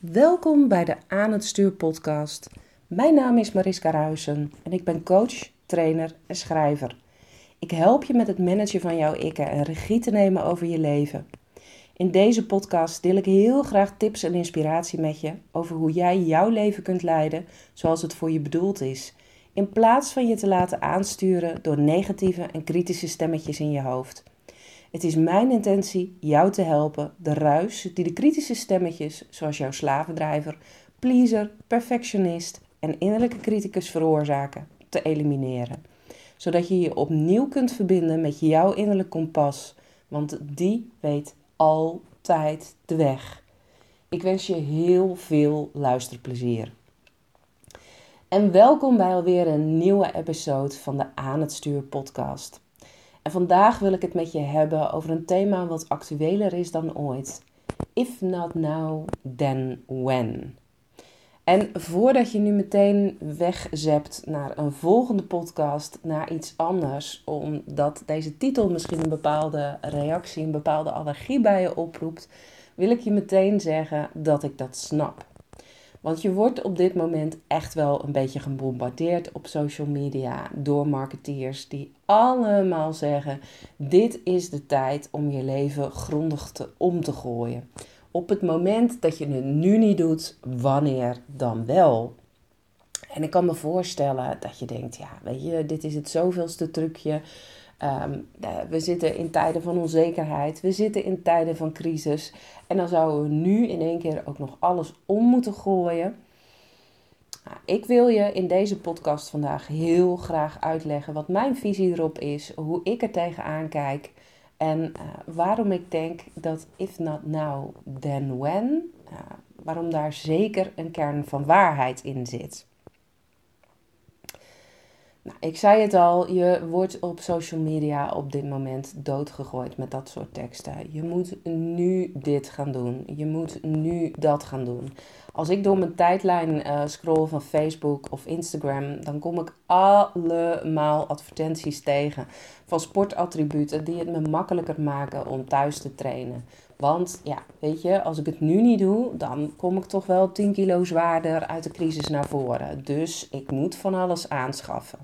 Welkom bij de Aan het Stuur podcast. Mijn naam is Mariska Ruijsen en ik ben coach, trainer en schrijver. Ik help je met het managen van jouw ikken en regie te nemen over je leven. In deze podcast deel ik heel graag tips en inspiratie met je over hoe jij jouw leven kunt leiden zoals het voor je bedoeld is. In plaats van je te laten aansturen door negatieve en kritische stemmetjes in je hoofd. Het is mijn intentie jou te helpen de ruis die de kritische stemmetjes, zoals jouw slavendrijver, pleaser, perfectionist en innerlijke criticus veroorzaken, te elimineren. Zodat je je opnieuw kunt verbinden met jouw innerlijk kompas, want die weet altijd de weg. Ik wens je heel veel luisterplezier. En welkom bij alweer een nieuwe episode van de Aan het Stuur podcast. En vandaag wil ik het met je hebben over een thema wat actueler is dan ooit. If not now, then when. En voordat je nu meteen wegzept naar een volgende podcast, naar iets anders, omdat deze titel misschien een bepaalde reactie, een bepaalde allergie bij je oproept, wil ik je meteen zeggen dat ik dat snap. Want je wordt op dit moment echt wel een beetje gebombardeerd op social media door marketeers die allemaal zeggen: dit is de tijd om je leven grondig te, om te gooien. Op het moment dat je het nu niet doet, wanneer dan wel? En ik kan me voorstellen dat je denkt: ja, weet je, dit is het zoveelste trucje. Um, we zitten in tijden van onzekerheid, we zitten in tijden van crisis. En dan zouden we nu in één keer ook nog alles om moeten gooien. Nou, ik wil je in deze podcast vandaag heel graag uitleggen wat mijn visie erop is, hoe ik er tegenaan kijk en uh, waarom ik denk dat if not now, then when, uh, waarom daar zeker een kern van waarheid in zit. Nou, ik zei het al, je wordt op social media op dit moment doodgegooid met dat soort teksten. Je moet nu dit gaan doen. Je moet nu dat gaan doen. Als ik door mijn tijdlijn uh, scroll van Facebook of Instagram, dan kom ik allemaal advertenties tegen van sportattributen die het me makkelijker maken om thuis te trainen. Want ja, weet je, als ik het nu niet doe, dan kom ik toch wel 10 kilo zwaarder uit de crisis naar voren. Dus ik moet van alles aanschaffen.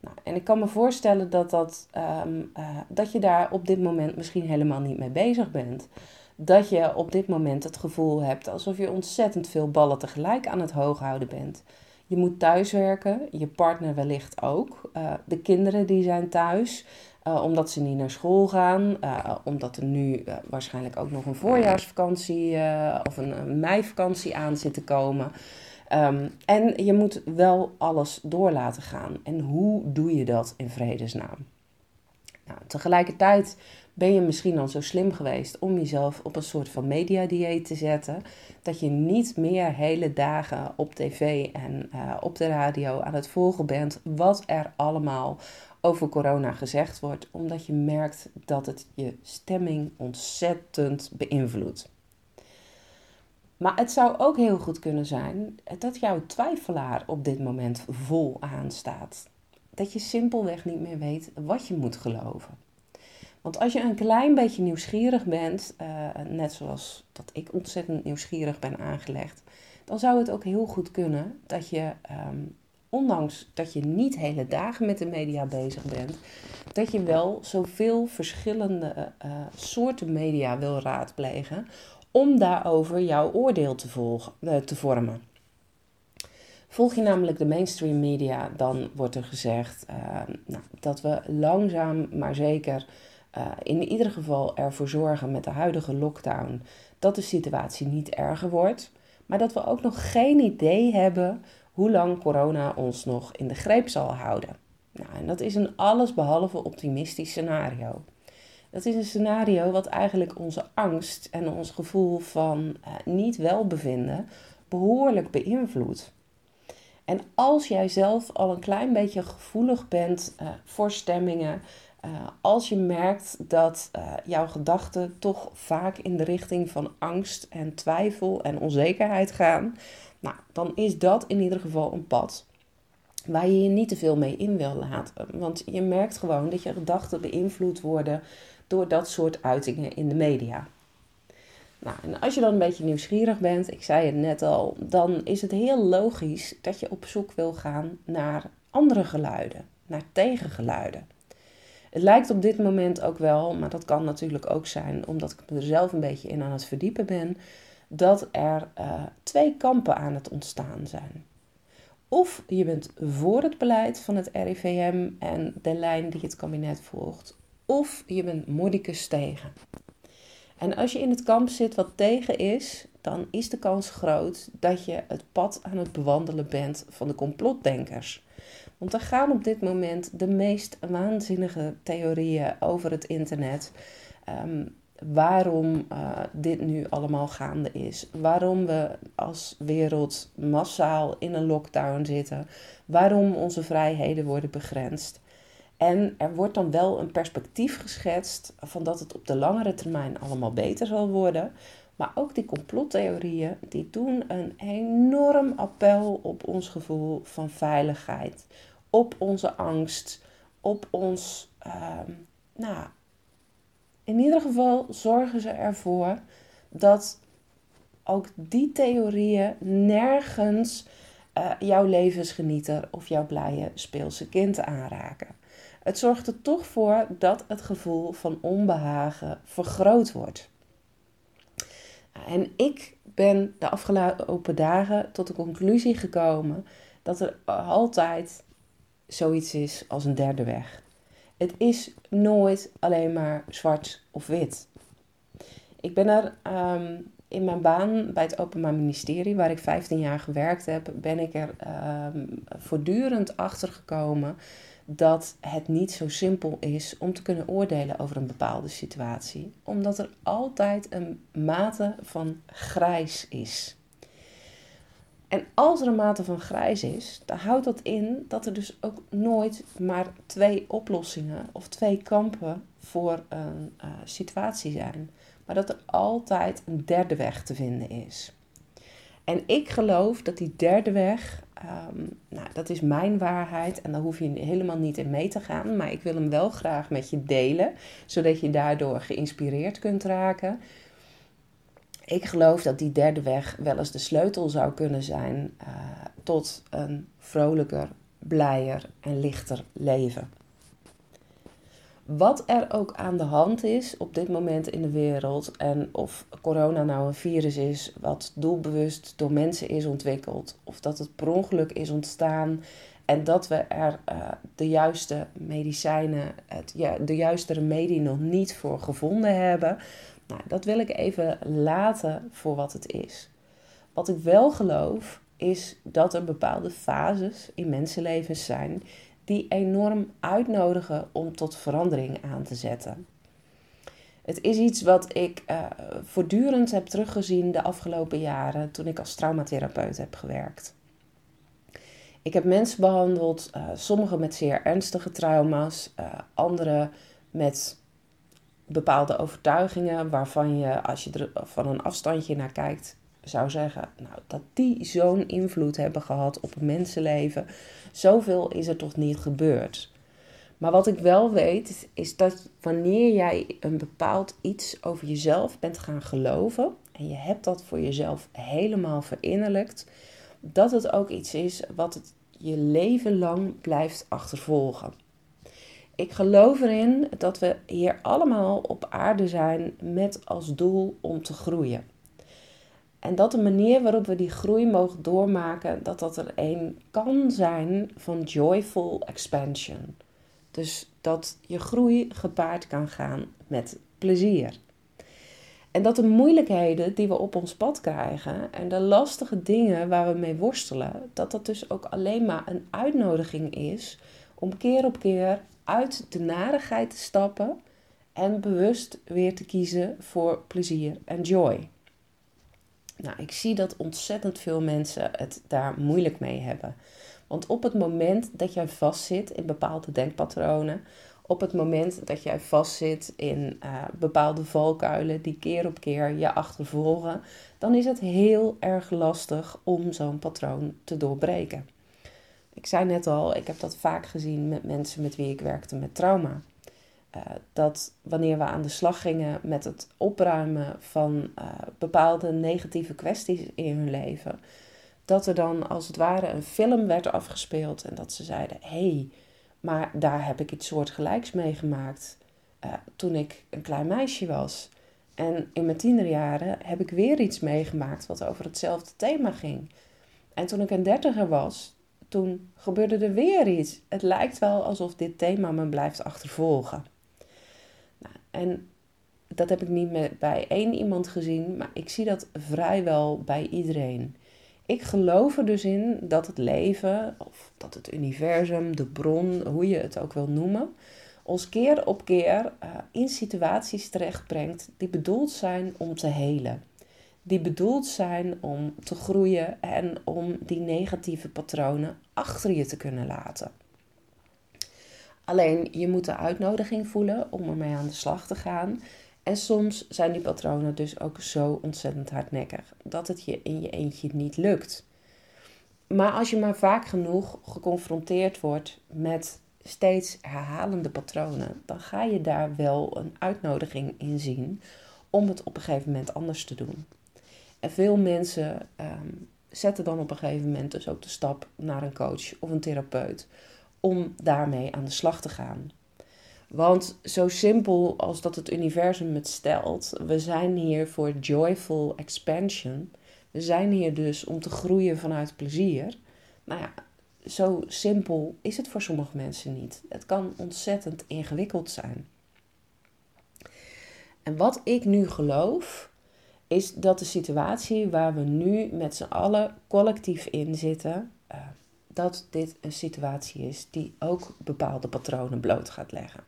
Nou, en ik kan me voorstellen dat, dat, ehm, eh, dat je daar op dit moment misschien helemaal niet mee bezig bent. Dat je op dit moment het gevoel hebt alsof je ontzettend veel ballen tegelijk aan het hoog houden bent. Je moet thuiswerken, je partner wellicht ook. Uh, de kinderen die zijn thuis, uh, omdat ze niet naar school gaan. omdat er nu waarschijnlijk ook nog een voorjaarsvakantie of een, meivakantie aan zit te komen. Um, en je moet wel alles door laten gaan. En hoe doe je dat in vredesnaam? Nou, tegelijkertijd ben je misschien al zo slim geweest om jezelf op een soort van mediadieet te zetten. Dat je niet meer hele dagen op tv en op de radio aan het volgen bent wat er allemaal over corona gezegd wordt. Omdat je merkt dat het je stemming ontzettend beïnvloedt. Maar het zou ook heel goed kunnen zijn dat jouw twijfelaar op dit moment vol aanstaat. Dat je simpelweg niet meer weet wat je moet geloven. Want als je een klein beetje nieuwsgierig bent, uh, net zoals dat ik ontzettend nieuwsgierig ben aangelegd, dan zou het ook heel goed kunnen dat je, um, ondanks dat je niet hele dagen met de media bezig bent, dat je wel zoveel verschillende uh, soorten media wil raadplegen om daarover jouw oordeel te, volgen, eh, te vormen. Volg je namelijk de mainstream media, dan wordt er gezegd nou, dat we langzaam maar zeker in ieder geval ervoor zorgen met de huidige lockdown dat de situatie niet erger wordt, maar dat we ook nog geen idee hebben hoe lang corona ons nog in de greep zal houden. Nou, en dat is een allesbehalve optimistisch scenario. Dat is een scenario wat eigenlijk onze angst en ons gevoel van uh, niet welbevinden behoorlijk beïnvloedt. En als jij zelf al een klein beetje gevoelig bent uh, voor stemmingen, uh, als je merkt dat jouw gedachten toch vaak in de richting van angst en twijfel en onzekerheid gaan, nou, dan is dat in ieder geval een pad waar je je niet te veel mee in wil laten. Want je merkt gewoon dat je gedachten beïnvloed worden door dat soort uitingen in de media. Nou, en als je dan een beetje nieuwsgierig bent, ik zei het net al, dan is het heel logisch dat je op zoek wil gaan naar andere geluiden, naar tegengeluiden. Het lijkt op dit moment ook wel, maar dat kan natuurlijk ook zijn omdat ik er zelf een beetje in aan het verdiepen ben, dat er uh, twee kampen aan het ontstaan zijn. Of je bent voor het beleid van het RIVM en de lijn die het kabinet volgt, of je bent mordicus tegen. En als je in het kamp zit wat tegen is, dan is de kans groot dat je het pad aan het bewandelen bent van de complotdenkers. Want er gaan op dit moment de meest waanzinnige theorieën over het internet. Ehm, waarom uh, dit nu allemaal gaande is. Waarom we als wereld massaal in een lockdown zitten. Waarom onze vrijheden worden begrensd. En er wordt dan wel een perspectief geschetst van dat het op de langere termijn allemaal beter zal worden. Maar ook die complottheorieën die doen een enorm appel op ons gevoel van veiligheid, op onze angst, op ons. Uh, nou, in ieder geval zorgen ze ervoor dat ook die theorieën nergens uh, jouw levensgenieter of jouw blije speelse kind aanraken. Het zorgt er toch voor dat het gevoel van onbehagen vergroot wordt. En ik ben de afgelopen dagen tot de conclusie gekomen dat er altijd zoiets is als een derde weg. Het is nooit alleen maar zwart of wit. Ik ben er ehm, in mijn baan bij het Openbaar Ministerie, waar ik 15 jaar gewerkt heb, ben ik er um, voortdurend achter gekomen dat het niet zo simpel is om te kunnen oordelen over een bepaalde situatie, omdat er altijd een mate van grijs is. En als er een mate van grijs is, dan houdt dat in dat er dus ook nooit maar twee oplossingen of twee kampen voor een uh, situatie zijn, maar dat er altijd een derde weg te vinden is. En ik geloof dat die derde weg, um, nou, dat is mijn waarheid en daar hoef je helemaal niet in mee te gaan, maar ik wil hem wel graag met je delen, zodat je daardoor geïnspireerd kunt raken. Ik geloof dat die derde weg wel eens de sleutel zou kunnen zijn uh, tot een vrolijker, blijer en lichter leven. Wat er ook aan de hand is op dit moment in de wereld en of corona nou een virus is wat doelbewust door mensen is ontwikkeld of dat het per ongeluk is ontstaan en dat we er uh, de juiste medicijnen, het, ja, de juiste remedie nog niet voor gevonden hebben, nou, dat wil ik even laten voor wat het is. Wat ik wel geloof is dat er bepaalde fases in mensenlevens zijn die enorm uitnodigen om tot verandering aan te zetten. Het is iets wat ik uh, voortdurend heb teruggezien de afgelopen jaren toen ik als traumatherapeut heb gewerkt. Ik heb mensen behandeld, uh, sommigen met zeer ernstige trauma's, uh, anderen met bepaalde overtuigingen waarvan je, als je er van een afstandje naar kijkt, zou zeggen nou, dat die zo'n invloed hebben gehad op een mensenleven. Zoveel is er toch niet gebeurd. Maar wat ik wel weet, is dat wanneer jij een bepaald iets over jezelf bent gaan geloven en je hebt dat voor jezelf helemaal verinnerlijkt, dat het ook iets is wat het je leven lang blijft achtervolgen. Ik geloof erin dat we hier allemaal op aarde zijn met als doel om te groeien. En dat de manier waarop we die groei mogen doormaken, dat dat er een kan zijn van joyful expansion. Dus dat je groei gepaard kan gaan met plezier. En dat de moeilijkheden die we op ons pad krijgen en de lastige dingen waar we mee worstelen, dat dat dus ook alleen maar een uitnodiging is om keer op keer uit de narigheid te stappen en bewust weer te kiezen voor plezier en joy. Nou, ik zie dat ontzettend veel mensen het daar moeilijk mee hebben. Want op het moment dat jij vastzit in bepaalde denkpatronen, op het moment dat jij vastzit in uh, bepaalde valkuilen die keer op keer je achtervolgen, dan is het heel erg lastig om zo'n patroon te doorbreken. Ik zei net al, ik heb dat vaak gezien met mensen met wie ik werkte met trauma. uh, dat wanneer we aan de slag gingen met het opruimen van uh, bepaalde negatieve kwesties in hun leven, dat er dan als het ware een film werd afgespeeld en dat ze zeiden: hey, maar daar heb ik iets soortgelijks meegemaakt uh, toen ik een klein meisje was. En in mijn tienerjaren heb ik weer iets meegemaakt wat over hetzelfde thema ging. En toen ik een dertiger was, toen gebeurde er weer iets. Het lijkt wel alsof dit thema me blijft achtervolgen. Nou, en dat heb ik niet bij één iemand gezien, maar ik zie dat vrijwel bij iedereen. Ik geloof er dus in dat het leven, of dat het universum, de bron, hoe je het ook wil noemen, ons keer op keer uh, in situaties terechtbrengt die bedoeld zijn om te helen. Die bedoeld zijn om te groeien en om die negatieve patronen achter je te kunnen laten. Alleen je moet de uitnodiging voelen om ermee aan de slag te gaan. En soms zijn die patronen dus ook zo ontzettend hardnekkig dat het je in je eentje niet lukt. Maar als je maar vaak genoeg geconfronteerd wordt met steeds herhalende patronen, dan ga je daar wel een uitnodiging in zien om het op een gegeven moment anders te doen. En veel mensen ehm, zetten dan op een gegeven moment dus ook de stap naar een coach of een therapeut om daarmee aan de slag te gaan. Want zo simpel als dat het universum het stelt, we zijn hier voor joyful expansion. We zijn hier dus om te groeien vanuit plezier. Nou ja, zo simpel is het voor sommige mensen niet. Het kan ontzettend ingewikkeld zijn. En wat ik nu geloof, is dat de situatie waar we nu met z'n allen collectief in zitten, uh, dat dit een situatie is die ook bepaalde patronen bloot gaat leggen.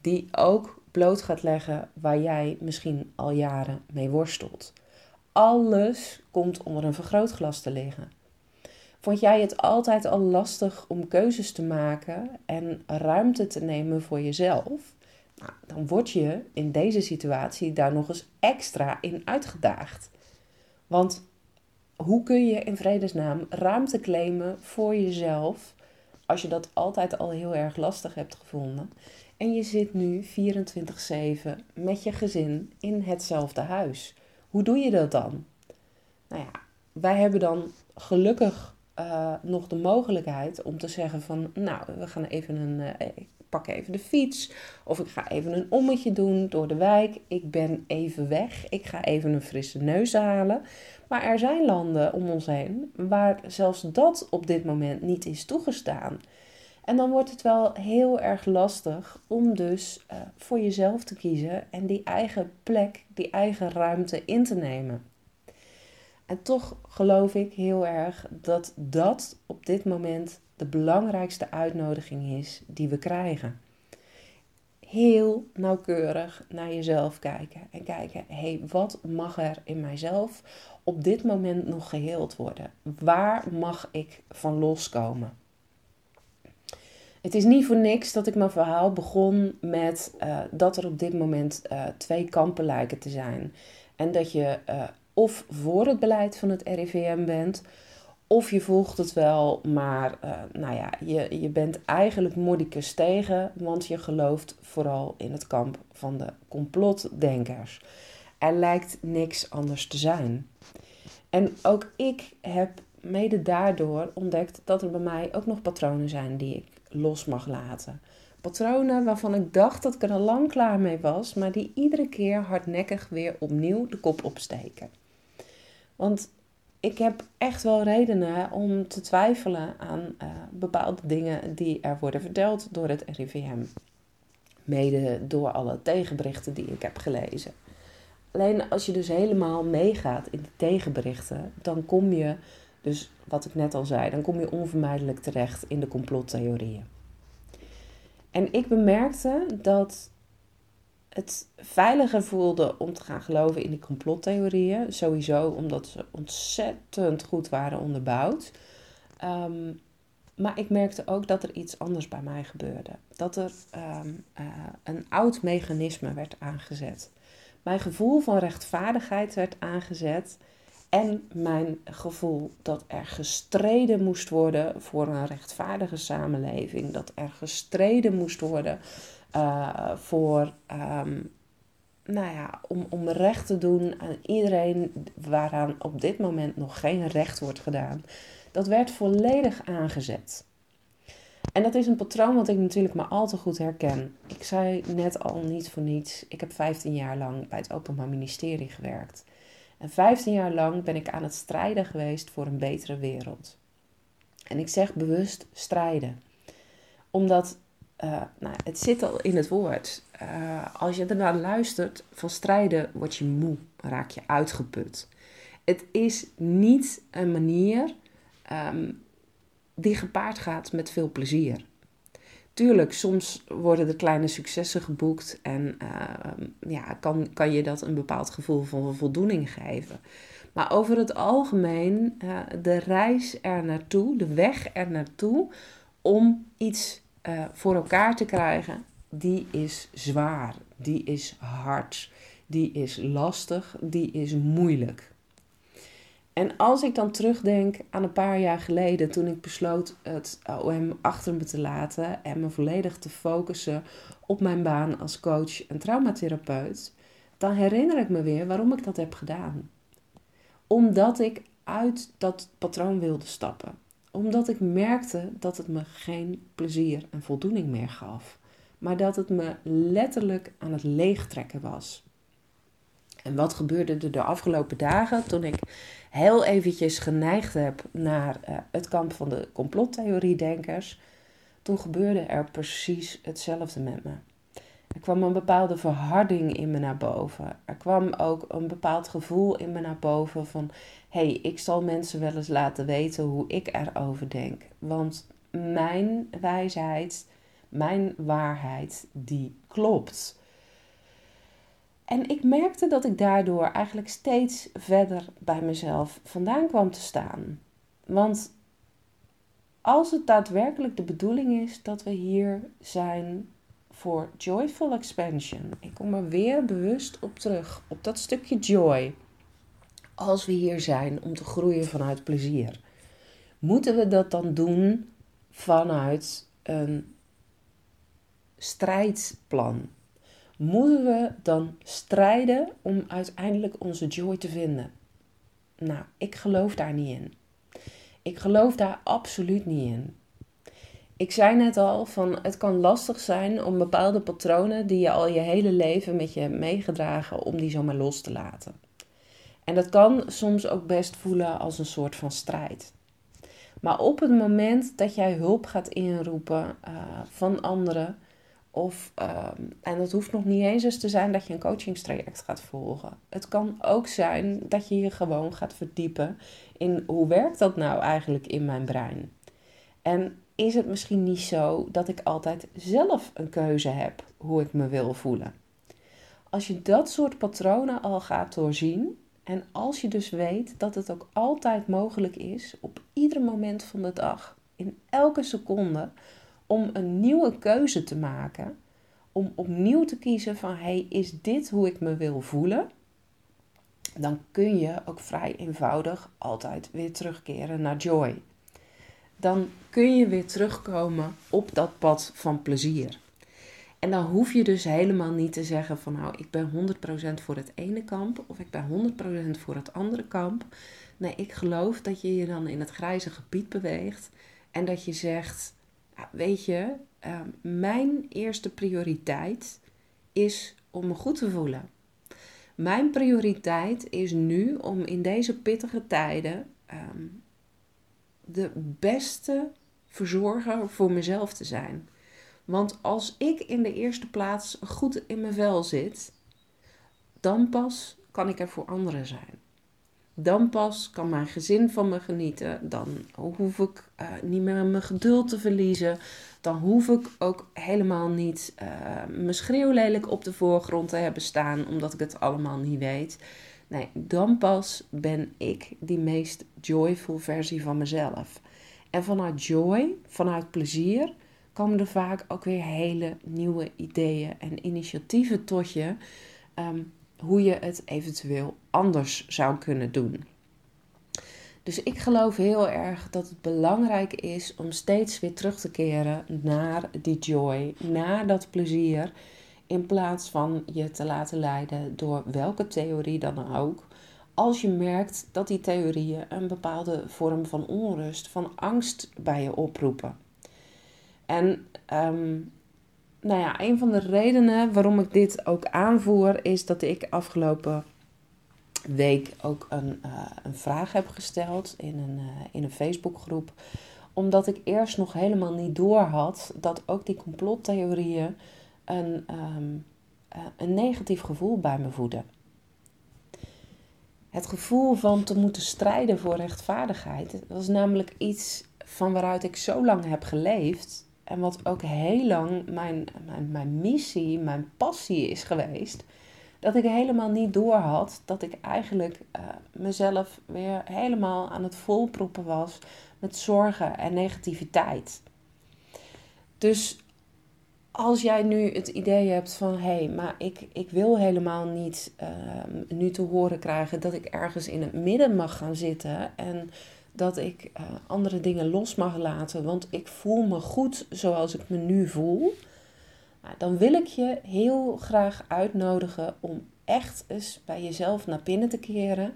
Die ook bloot gaat leggen waar jij misschien al jaren mee worstelt. Alles komt onder een vergrootglas te liggen. Vond jij het altijd al lastig om keuzes te maken en ruimte te nemen voor jezelf? Nou, dan word je in deze situatie daar nog eens extra in uitgedaagd. Want hoe kun je in vredesnaam ruimte claimen voor jezelf als je dat altijd al heel erg lastig hebt gevonden? En je zit nu 24/7 met je gezin in hetzelfde huis. Hoe doe je dat dan? Nou ja, wij hebben dan gelukkig uh, nog de mogelijkheid om te zeggen van, nou, we gaan even een, ik pak even de fiets of ik ga even een ommetje doen door de wijk. Ik ben even weg, ik ga even een frisse neus halen. Maar er zijn landen om ons heen waar zelfs dat op dit moment niet is toegestaan. En dan wordt het wel heel erg lastig om dus uh, voor jezelf te kiezen en die eigen plek, die eigen ruimte in te nemen. En toch geloof ik heel erg dat dat op dit moment de belangrijkste uitnodiging is die we krijgen. Heel nauwkeurig naar jezelf kijken en kijken: hé, hey, wat mag er in mijzelf op dit moment nog geheeld worden? Waar mag ik van loskomen? Het is niet voor niks dat ik mijn verhaal begon met uh, dat er op dit moment uh, twee kampen lijken te zijn. En dat je uh, of voor het beleid van het RIVM bent, of je volgt het wel, maar uh, nou ja, je, je bent eigenlijk modicus tegen, want je gelooft vooral in het kamp van de complotdenkers. Er lijkt niks anders te zijn. En ook ik heb mede daardoor ontdekt dat er bij mij ook nog patronen zijn die ik los mag laten. Patronen waarvan ik dacht dat ik er al lang klaar mee was, maar die iedere keer hardnekkig weer opnieuw de kop opsteken. Want ik heb echt wel redenen om te twijfelen aan uh, bepaalde dingen die er worden verteld door het RIVM. Mede door alle tegenberichten die ik heb gelezen. Alleen als je dus helemaal meegaat in de tegenberichten, dan kom je, dus wat ik net al zei, dan kom je onvermijdelijk terecht in de complottheorieën. En ik bemerkte dat het veiliger voelde om te gaan geloven in die complottheorieën. Sowieso omdat ze ontzettend goed waren onderbouwd. Ehm, maar ik merkte ook dat er iets anders bij mij gebeurde. Dat er ehm, eh, een oud mechanisme werd aangezet. Mijn gevoel van rechtvaardigheid werd aangezet. En mijn gevoel dat er gestreden moest worden voor een rechtvaardige samenleving. Dat er gestreden moest worden uh, voor, ehm, nou ja, om, om recht te doen aan iedereen waaraan op dit moment nog geen recht wordt gedaan. Dat werd volledig aangezet. En dat is een patroon wat ik natuurlijk maar al te goed herken. Ik zei net al niet voor niets, ik heb 15 jaar lang bij het Openbaar Ministerie gewerkt. En 15 jaar lang ben ik aan het strijden geweest voor een betere wereld. En ik zeg bewust strijden. Omdat uh, nou, het zit al in het woord. Uh, als je ernaar luistert, van strijden word je moe, raak je uitgeput. Het is niet een manier um, die gepaard gaat met veel plezier. Tuurlijk, soms worden er kleine successen geboekt en uh, ja, kan, kan je dat een bepaald gevoel van voldoening geven. Maar over het algemeen, uh, de reis er naartoe, de weg er naartoe om iets uh, voor elkaar te krijgen, die is zwaar, die is hard, die is lastig, die is moeilijk. En als ik dan terugdenk aan een paar jaar geleden, toen ik besloot het OM achter me te laten en me volledig te focussen op mijn baan als coach en traumatherapeut, dan herinner ik me weer waarom ik dat heb gedaan. Omdat ik uit dat patroon wilde stappen. Omdat ik merkte dat het me geen plezier en voldoening meer gaf, maar dat het me letterlijk aan het leegtrekken was. En wat gebeurde er de afgelopen dagen toen ik heel eventjes geneigd heb naar uh, het kamp van de complottheoriedenkers, toen gebeurde er precies hetzelfde met me. Er kwam een bepaalde verharding in me naar boven. Er kwam ook een bepaald gevoel in me naar boven van: hé, hey, ik zal mensen wel eens laten weten hoe ik erover denk. Want mijn wijsheid, mijn waarheid, die klopt. En ik merkte dat ik daardoor eigenlijk steeds verder bij mezelf vandaan kwam te staan. Want als het daadwerkelijk de bedoeling is dat we hier zijn voor joyful expansion, ik kom er weer bewust op terug, op dat stukje joy. Als we hier zijn om te groeien vanuit plezier, moeten we dat dan doen vanuit een strijdplan? moeten we dan strijden om uiteindelijk onze joy te vinden? Nou, ik geloof daar niet in. Ik geloof daar absoluut niet in. Ik zei net al van het kan lastig zijn om bepaalde patronen die je al je hele leven met je meegedragen, om die zomaar los te laten. En dat kan soms ook best voelen als een soort van strijd. Maar op het moment dat jij hulp gaat inroepen uh, van anderen, of, ehm, en dat hoeft nog niet eens eens te zijn dat je een coachingstraject gaat volgen. Het kan ook zijn dat je je gewoon gaat verdiepen in hoe werkt dat nou eigenlijk in mijn brein. En is het misschien niet zo dat ik altijd zelf een keuze heb hoe ik me wil voelen? Als je dat soort patronen al gaat doorzien en als je dus weet dat het ook altijd mogelijk is op ieder moment van de dag, in elke seconde, om een nieuwe keuze te maken. Om opnieuw te kiezen van hey, is dit hoe ik me wil voelen? Dan kun je ook vrij eenvoudig altijd weer terugkeren naar joy. Dan kun je weer terugkomen op dat pad van plezier. En dan hoef je dus helemaal niet te zeggen van nou, ik ben 100% voor het ene kamp of ik ben 100% voor het andere kamp. Nee, ik geloof dat je je dan in het grijze gebied beweegt en dat je zegt, weet je, ehm, mijn eerste prioriteit is om me goed te voelen. Mijn prioriteit is nu om in deze pittige tijden ehm, de beste verzorger voor mezelf te zijn. Want als ik in de eerste plaats goed in mijn vel zit, dan pas kan ik er voor anderen zijn. Dan pas kan mijn gezin van me genieten. Dan hoef ik uh, niet meer mijn geduld te verliezen. Dan hoef ik ook helemaal niet uh, mijn schreeuwlelijk op de voorgrond te hebben staan, omdat ik het allemaal niet weet. Nee, dan pas ben ik die meest joyful versie van mezelf. En vanuit joy, vanuit plezier, komen er vaak ook weer hele nieuwe ideeën en initiatieven tot je. Um, hoe je het eventueel anders zou kunnen doen. Dus ik geloof heel erg dat het belangrijk is om steeds weer terug te keren naar die joy, naar dat plezier. In plaats van je te laten leiden door welke theorie dan ook. Als je merkt dat die theorieën een bepaalde vorm van onrust, van angst bij je oproepen. En ehm, nou ja, een van de redenen waarom ik dit ook aanvoer is dat ik afgelopen week ook een, uh, een vraag heb gesteld in een, uh, in een Facebookgroep. Omdat ik eerst nog helemaal niet door had dat ook die complottheorieën een, um, uh, een negatief gevoel bij me voeden. Het gevoel van te moeten strijden voor rechtvaardigheid was namelijk iets van waaruit ik zo lang heb geleefd. En wat ook heel lang mijn, mijn, mijn missie, mijn passie is geweest dat ik helemaal niet door had dat ik eigenlijk uh, mezelf weer helemaal aan het volproppen was met zorgen en negativiteit. Dus als jij nu het idee hebt van hé, hey, maar ik, ik wil helemaal niet uh, nu te horen krijgen dat ik ergens in het midden mag gaan zitten en dat ik uh, andere dingen los mag laten, want ik voel me goed zoals ik me nu voel nou, dan wil ik je heel graag uitnodigen om echt eens bij jezelf naar binnen te keren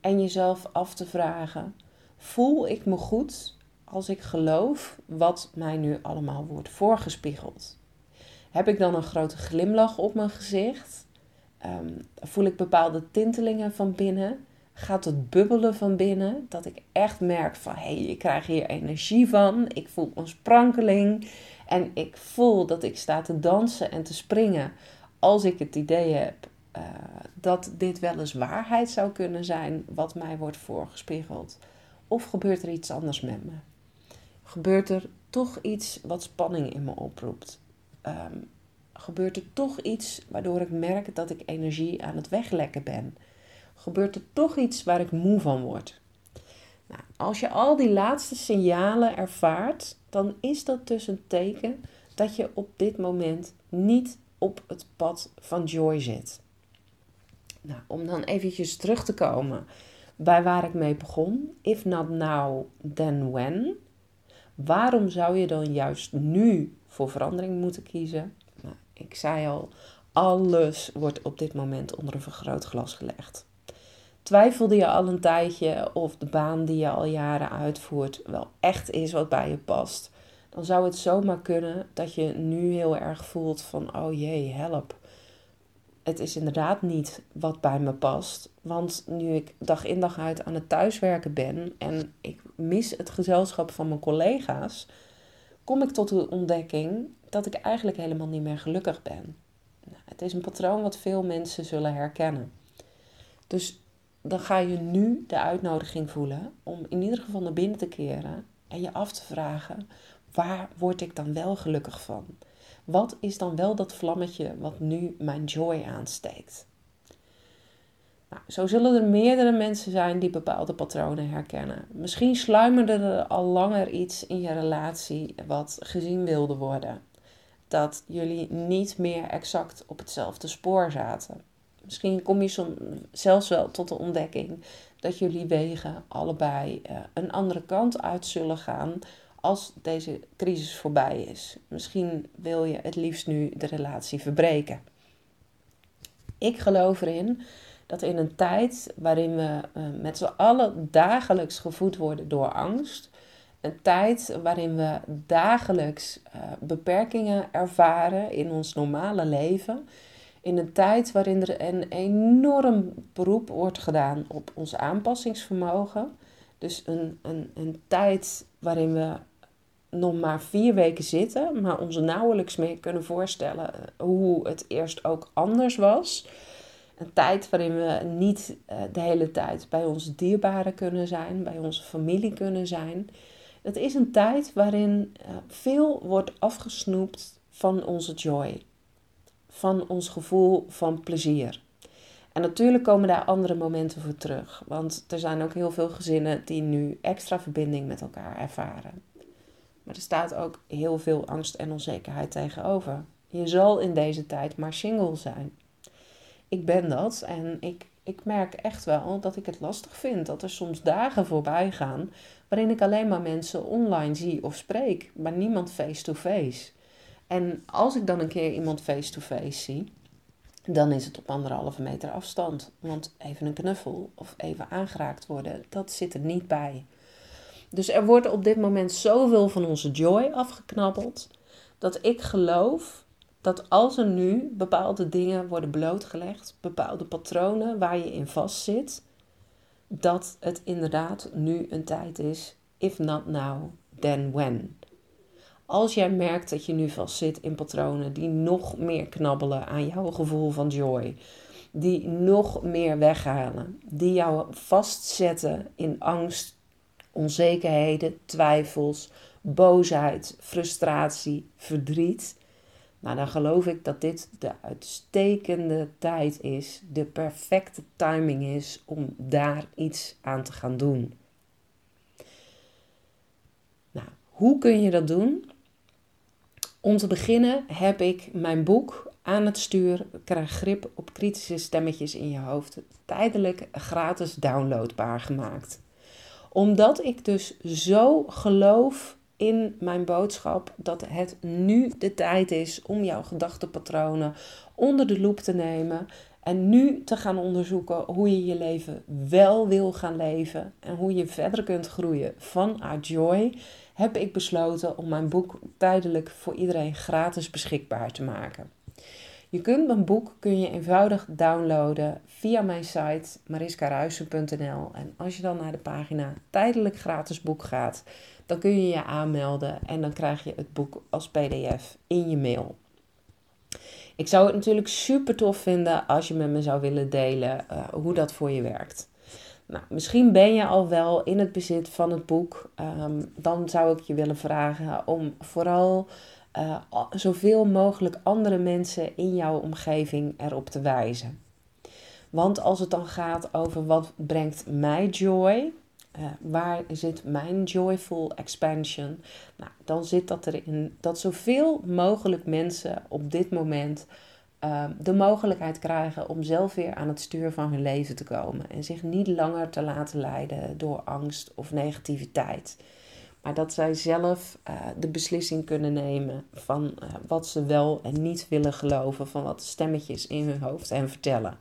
en jezelf af te vragen: voel ik me goed als ik geloof wat mij nu allemaal wordt voorgespiegeld? Heb ik dan een grote glimlach op mijn gezicht? Um, voel ik bepaalde tintelingen van binnen? Gaat het bubbelen van binnen? Dat ik echt merk van hé, hey, ik krijg hier energie van. Ik voel een sprankeling. En ik voel dat ik sta te dansen en te springen als ik het idee heb uh, dat dit wel eens waarheid zou kunnen zijn wat mij wordt voorgespiegeld. Of gebeurt er iets anders met me? Gebeurt er toch iets wat spanning in me oproept? Um, gebeurt er toch iets waardoor ik merk dat ik energie aan het weglekken ben? Gebeurt er toch iets waar ik moe van word? Nou, als je al die laatste signalen ervaart, dan is dat dus een teken dat je op dit moment niet op het pad van joy zit. Nou, om dan eventjes terug te komen bij waar ik mee begon. If not now, then when? Waarom zou je dan juist nu voor verandering moeten kiezen? Nou, ik zei al, alles wordt op dit moment onder een vergrootglas gelegd. Twijfelde je al een tijdje of de baan die je al jaren uitvoert wel echt is wat bij je past? Dan zou het zomaar kunnen dat je nu heel erg voelt van oh jee, help. Het is inderdaad niet wat bij me past. Want nu ik dag in dag uit aan het thuiswerken ben en ik mis het gezelschap van mijn collega's, kom ik tot de ontdekking dat ik eigenlijk helemaal niet meer gelukkig ben. Nou, het is een patroon wat veel mensen zullen herkennen. Dus dan ga je nu de uitnodiging voelen om in ieder geval naar binnen te keren en je af te vragen: waar word ik dan wel gelukkig van? Wat is dan wel dat vlammetje wat nu mijn joy aansteekt? Nou, zo zullen er meerdere mensen zijn die bepaalde patronen herkennen. Misschien sluimerde er al langer iets in je relatie wat gezien wilde worden. Dat jullie niet meer exact op hetzelfde spoor zaten. Misschien kom je zelfs wel tot de ontdekking dat jullie wegen allebei eh, een andere kant uit zullen gaan als deze crisis voorbij is. Misschien wil je het liefst nu de relatie verbreken. Ik geloof erin dat in een tijd waarin we uh, met z'n allen dagelijks gevoed worden door angst, een tijd waarin we dagelijks uh, beperkingen ervaren in ons normale leven, in een tijd waarin er een enorm beroep wordt gedaan op ons aanpassingsvermogen. Dus een, een, een tijd waarin we nog maar vier weken zitten, maar ons nauwelijks meer kunnen voorstellen hoe het eerst ook anders was. Een tijd waarin we niet eh, de hele tijd bij onze dierbaren kunnen zijn, bij onze familie kunnen zijn. Het is een tijd waarin eh, veel wordt afgesnoept van onze joy van ons gevoel van plezier. En natuurlijk komen daar andere momenten voor terug. Want er zijn ook heel veel gezinnen die nu extra verbinding met elkaar ervaren. Maar er staat ook heel veel angst en onzekerheid tegenover. Je zal in deze tijd maar single zijn. Ik ben dat en ik ik merk echt wel dat ik het lastig vind. Dat er soms dagen voorbij gaan waarin ik alleen maar mensen online zie of spreek, maar niemand face-to-face. En als ik dan een keer iemand face-to-face zie, dan is het op anderhalve meter afstand. Want even een knuffel of even aangeraakt worden, dat zit er niet bij. Dus er wordt op dit moment zoveel van onze joy afgeknabbeld, dat ik geloof dat als er nu bepaalde dingen worden blootgelegd, bepaalde patronen waar je in vastzit, dat het inderdaad nu een tijd is, if not now, then when. Als jij merkt dat je nu vastzit in patronen die nog meer knabbelen aan jouw gevoel van joy, die nog meer weghalen, die jou vastzetten in angst, onzekerheden, twijfels, boosheid, frustratie, verdriet, nou dan geloof ik dat dit de uitstekende tijd is, de perfecte timing is om daar iets aan te gaan doen. Nou, hoe kun je dat doen? Om te beginnen heb ik mijn boek aan het stuur, krijg grip op kritische stemmetjes in je hoofd, tijdelijk gratis downloadbaar gemaakt. Omdat ik dus zo geloof in mijn boodschap dat het nu de tijd is om jouw gedachtenpatronen onder de loep te nemen en nu te gaan onderzoeken hoe je je leven wel wil gaan leven en hoe je verder kunt groeien vanuit joy heb ik besloten om mijn boek tijdelijk voor iedereen gratis beschikbaar te maken. Je kunt mijn boek kun je eenvoudig downloaden via mijn site mariskaruisen.nl. En als je dan naar de pagina tijdelijk gratis boek gaat, dan kun je je aanmelden en dan krijg je het boek als PDF in je mail. Ik zou het natuurlijk super tof vinden als je met me zou willen delen uh, hoe dat voor je werkt. Nou, misschien ben je al wel in het bezit van het boek. Um, dan zou ik je willen vragen om vooral uh, zoveel mogelijk andere mensen in jouw omgeving erop te wijzen. Want als het dan gaat over wat brengt mij joy, uh, waar zit mijn joyful expansion, nou, dan zit dat erin dat zoveel mogelijk mensen op dit moment Ehm, de mogelijkheid krijgen om zelf weer aan het stuur van hun leven te komen. En zich niet langer te laten leiden door angst of negativiteit. Maar dat zij zelf uh, de beslissing kunnen nemen van uh, wat ze wel en niet willen geloven. Van wat stemmetjes in hun hoofd hen vertellen.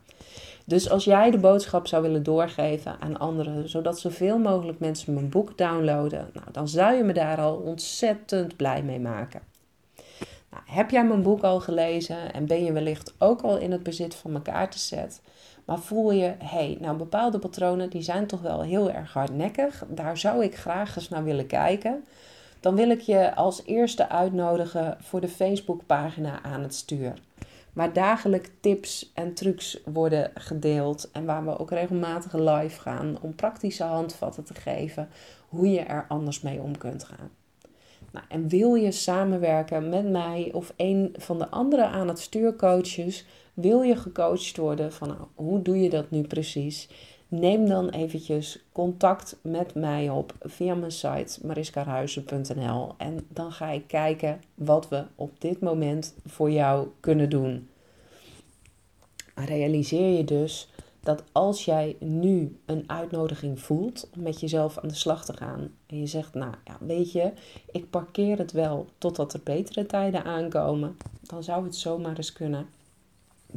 Dus als jij de boodschap zou willen doorgeven aan anderen, zodat zoveel mogelijk mensen mijn boek downloaden, nou, dan zou je me daar al ontzettend blij mee maken. Nou, heb jij mijn boek al gelezen en ben je wellicht ook al in het bezit van mijn kaartenset? Maar voel je, hé, hey, nou bepaalde patronen die zijn toch wel heel erg hardnekkig. Daar zou ik graag eens naar willen kijken. Dan wil ik je als eerste uitnodigen voor de Facebookpagina aan het stuur. Waar dagelijks tips en trucs worden gedeeld. En waar we ook regelmatig live gaan om praktische handvatten te geven hoe je er anders mee om kunt gaan. Nou, en wil je samenwerken met mij of een van de andere aan het stuurcoaches? Wil je gecoacht worden van nou, hoe doe je dat nu precies? Neem dan eventjes contact met mij op via mijn site mariskarhuizen.nl en dan ga ik kijken wat we op dit moment voor jou kunnen doen. Realiseer je dus dat als jij nu een uitnodiging voelt om met jezelf aan de slag te gaan en je zegt, nou ja, weet je, ik parkeer het wel totdat er betere tijden aankomen, dan zou het zomaar eens kunnen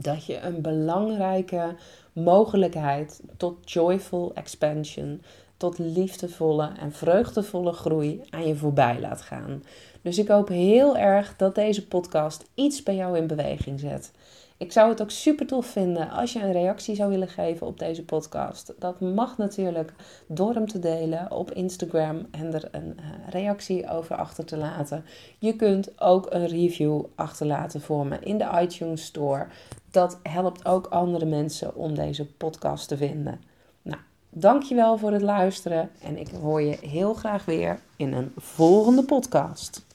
dat je een belangrijke mogelijkheid tot joyful expansion, tot liefdevolle en vreugdevolle groei aan je voorbij laat gaan. Dus ik hoop heel erg dat deze podcast iets bij jou in beweging zet. Ik zou het ook super tof vinden als je een reactie zou willen geven op deze podcast. Dat mag natuurlijk door hem te delen op Instagram en er een eh, reactie over achter te laten. Je kunt ook een review achterlaten voor me in de iTunes Store. Dat helpt ook andere mensen om deze podcast te vinden. Nou, dankjewel voor het luisteren en ik hoor je heel graag weer in een volgende podcast.